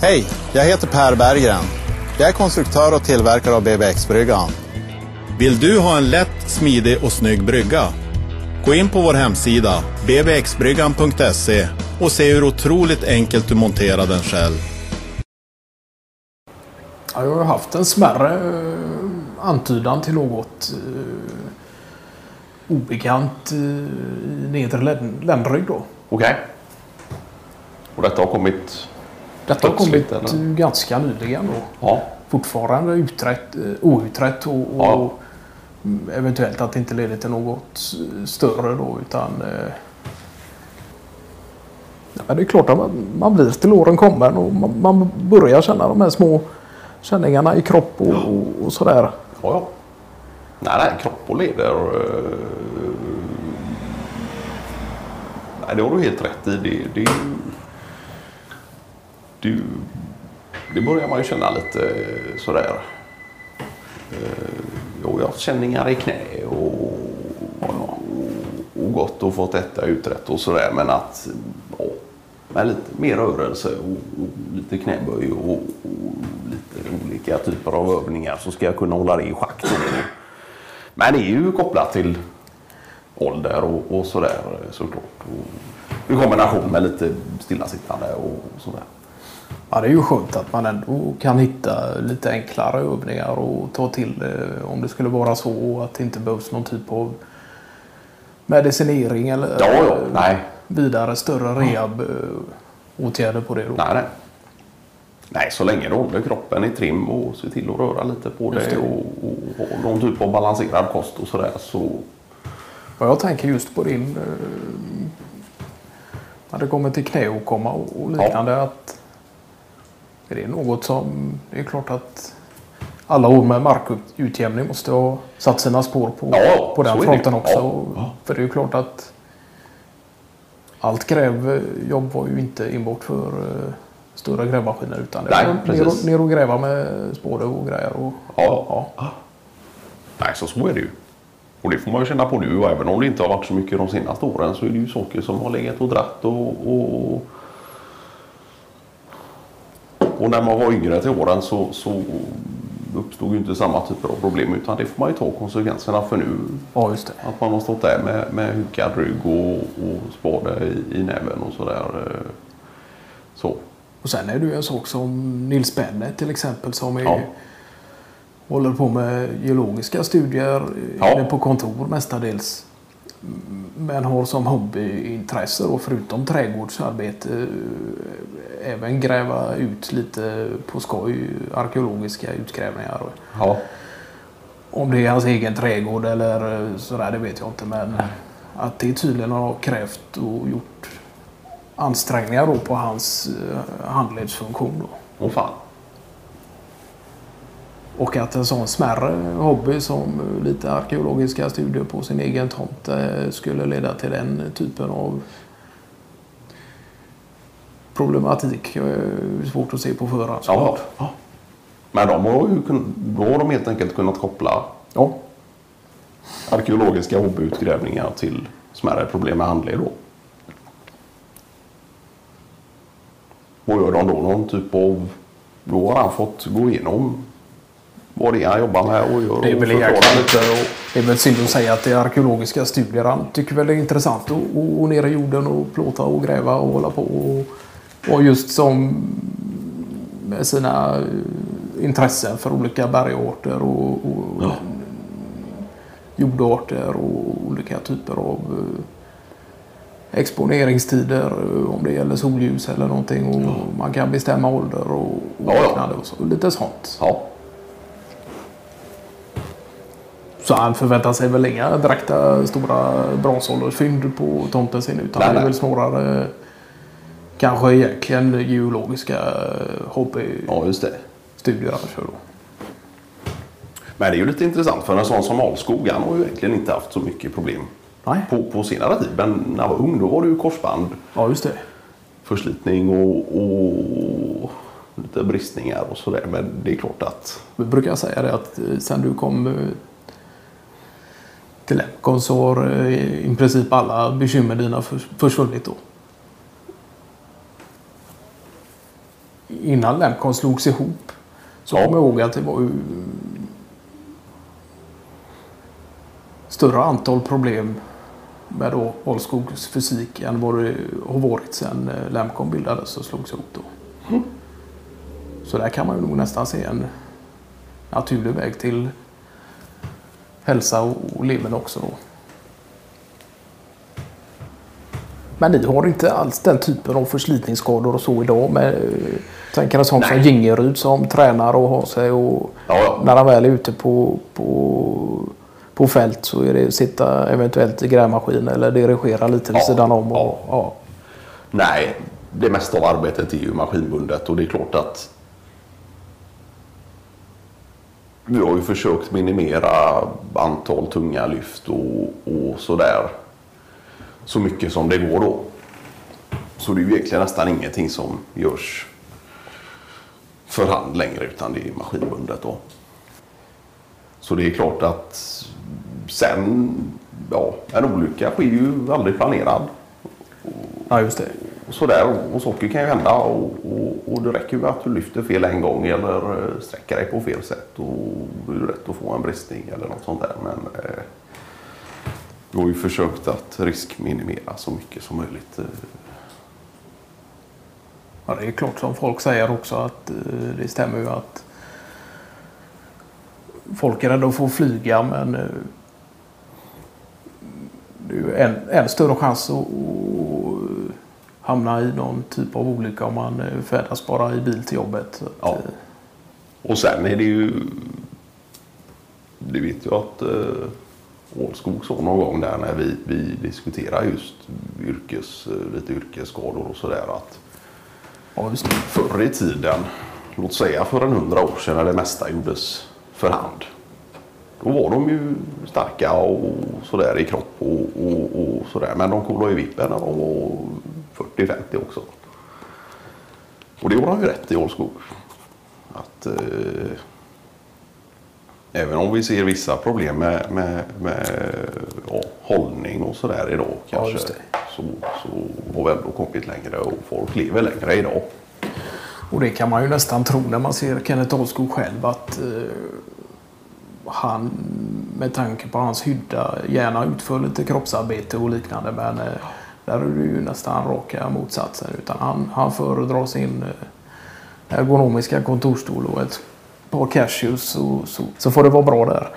Hej, jag heter Per Berggren. Jag är konstruktör och tillverkare av BBX-bryggan. Vill du ha en lätt, smidig och snygg brygga? Gå in på vår hemsida, bbxbryggan.se och se hur otroligt enkelt du monterar den själv. Ja, jag har haft en smärre eh, antydan till något eh, obekant eh, i nedre län- ländrygg då. Okej. Och detta har kommit... Detta har kommit eller? ganska nyligen då. Ja. Fortfarande utrett, eh, outrett och, och Ja. mm, eventuellt att det inte leder till något större då utan eh, ja, men det är klart att man, blir till åren kommen och man, man börjar känna de här små känningarna i kropp och, och, och sådär. Ja, ja. Nej, nej, kropp och leder. eh, Nej, det har du helt rätt i. Det, det, det, det börjar man ju känna lite eh, sådär. Eh, jo, jag har haft känningar i knä och, och, gått och fått detta utrett och sådär. Men att ja, med lite mer rörelse och, och lite knäböj och, och lite olika typer av övningar så ska jag kunna hålla det i schack. Men det är ju kopplat till ålder och, och sådär eh, såklart. Och I kombination med lite stillasittande och sådär. Ja, det är ju skönt att man ändå kan hitta lite enklare övningar och ta till eh, om det skulle vara så att det inte behövs någon typ av medicinering eller Ja, ja, nej. vidare större rehab eh, på det då. Nej, nej. Nej, så länge du håller kroppen i trim och ser till att röra lite på det det. och, och har någon typ av balanserad kost och sådär så Och jag tänker just på din eh, när det kommer till knäåkomma och och liknande att är det något som det är klart att alla år med markutjämning måste ha satt sina spår på, Ja, på är den det. fronten också. Ja, ja. För det är ju klart att allt grävjobb var ju inte enbart för eh, stora grävmaskiner utan det var ner och, ner och gräva med spåre och grejer. Och, Ja. Nej, så så är det ju. Och det får man ju känna på nu och även om det inte har varit så mycket de senaste åren så är det ju saker som har legat och dratt och, och, och när man var yngre till åren så, så uppstod ju inte samma typer av problem utan det får man ju ta konsekvenserna för nu. ja, just det. Att man har stått där med, med hukad rygg och, och spade i, i näven och sådär. eh, Så. Och sen är det ju en sak som Nils Bennet till exempel som är, Ja. håller på med geologiska studier Ja. inne på kontor mestadels. Men har som hobbyintresse och förutom trädgårdsarbete eh, även gräva ut lite på skoj arkeologiska utgrävningar. Ja. Om det är hans egen trädgård eller eh, sådär det vet jag inte men att det tydligen har krävt och gjort ansträngningar då på hans eh, handledsfunktion. Då. Åh fan. Och att en sån smärre hobby som lite arkeologiska studier på sin egen tomt skulle leda till den typen av problematik. eh, svårt att se på förhand. Ja. ja. Men de har ju då har de helt enkelt kunnat koppla Ja. arkeologiska hobbyutgrävningar till smärre problem med handled då. Och gör de då någon typ av... Då har han fått gå igenom vad det är han jobbar med och gör Det är och väl lite. Och, Det är väl synd att säga att det är arkeologiska studier. Han tycker väl det är intressant att gå ner i jorden och plåta och gräva och hålla på. Och, och just som med sina eh, intressen för olika bergarter och, och Ja. jordarter och olika typer av eh, exponeringstider. eh, Om det gäller solljus eller någonting. Och Man kan bestämma ålder och, och Ja, ja. liknande. Och så, lite sånt. ja. Så han förväntar sig väl inga direkta stora bronsåldersfynd på tomten sin utan Nej, det är väl snarare kanske egentligen geologiska hobbystudier ja, just det. han kör då. Men det är ju lite intressant för en sån som Alskog, han har ju egentligen inte haft så mycket problem Nej. på, på senare tid. Men när han var ung då var det ju korsband, Ja, just det. förslitning och, och lite bristningar och sådär. Men det är klart att Vi brukar säga det att eh, sen du kom eh, till Lemcon så har eh, i princip alla bekymmer dina förs- försvunnit då. innan Lemcon slogs ihop så Ja. kommer jag ihåg att det var ju större antal problem med då Valskogs fysik än vad det har varit sedan eh, Lemcon bildades och slogs ihop då. Så där kan man ju nog nästan se en naturlig väg till hälsa och, leverne också då. Men ni har inte alls den typen av förslitningsskador och så idag med eh, Tänker en sån som Nej. Gingerud som tränar och har sig och Ja, ja. när han väl är ute på, på, på fält så är det sitta eventuellt i grävmaskin eller dirigera lite vid Ja, sidan om. Och, ja. Nej, det mesta av arbetet är ju maskinbundet och det är klart att vi har ju försökt minimera antal tunga lyft och, och sådär så mycket som det går då. Så det är ju egentligen nästan ingenting som görs för hand längre utan det är maskinbundet då. Så det är klart att sen, ja, en olycka sker ju aldrig planerad. ja, just det. Och sådär. Och saker kan ju hända och, och, och det räcker ju att du lyfter fel en gång eller eh, sträcker dig på fel sätt och då är det rätt att få en bristning eller något sånt där. Men eh, vi har ju försökt att riskminimera så mycket som möjligt. Eh. Ja, det är klart som folk säger också att eh, det stämmer ju att folk är rädda att få flyga men eh, det är ju en, en större chans att, att hamna i någon typ av olycka om man eh, färdas bara i bil till jobbet. Ja. eh, Och sen är det ju... Det vet jag att eh, Ålskog sa någon gång där när vi, vi diskuterar just yrkes, lite yrkesskador och sådär att ja, just förr i tiden, låt säga för en hundra år sedan när det mesta gjordes för hand. Då var de ju starka och sådär i kropp och, och, och sådär. Men de coolade ju vippen när de var 40-50 också. Och det gjorde de ju rätt i Ålskog. Att eh, även om vi ser vissa problem med, med, med ja, hållning och sådär idag Ja, kanske. det. så, så har vi ändå kommit längre och folk lever längre idag. Och det kan man ju nästan tro när man ser Kenneth Ahlskog själv att eh, han med tanke på hans hydda gärna utför lite kroppsarbete och liknande men eh, där är det ju nästan raka motsatsen utan han, han föredrar sin eh, ergonomiska kontorsstol och ett par cashews så, så, så får det vara bra där.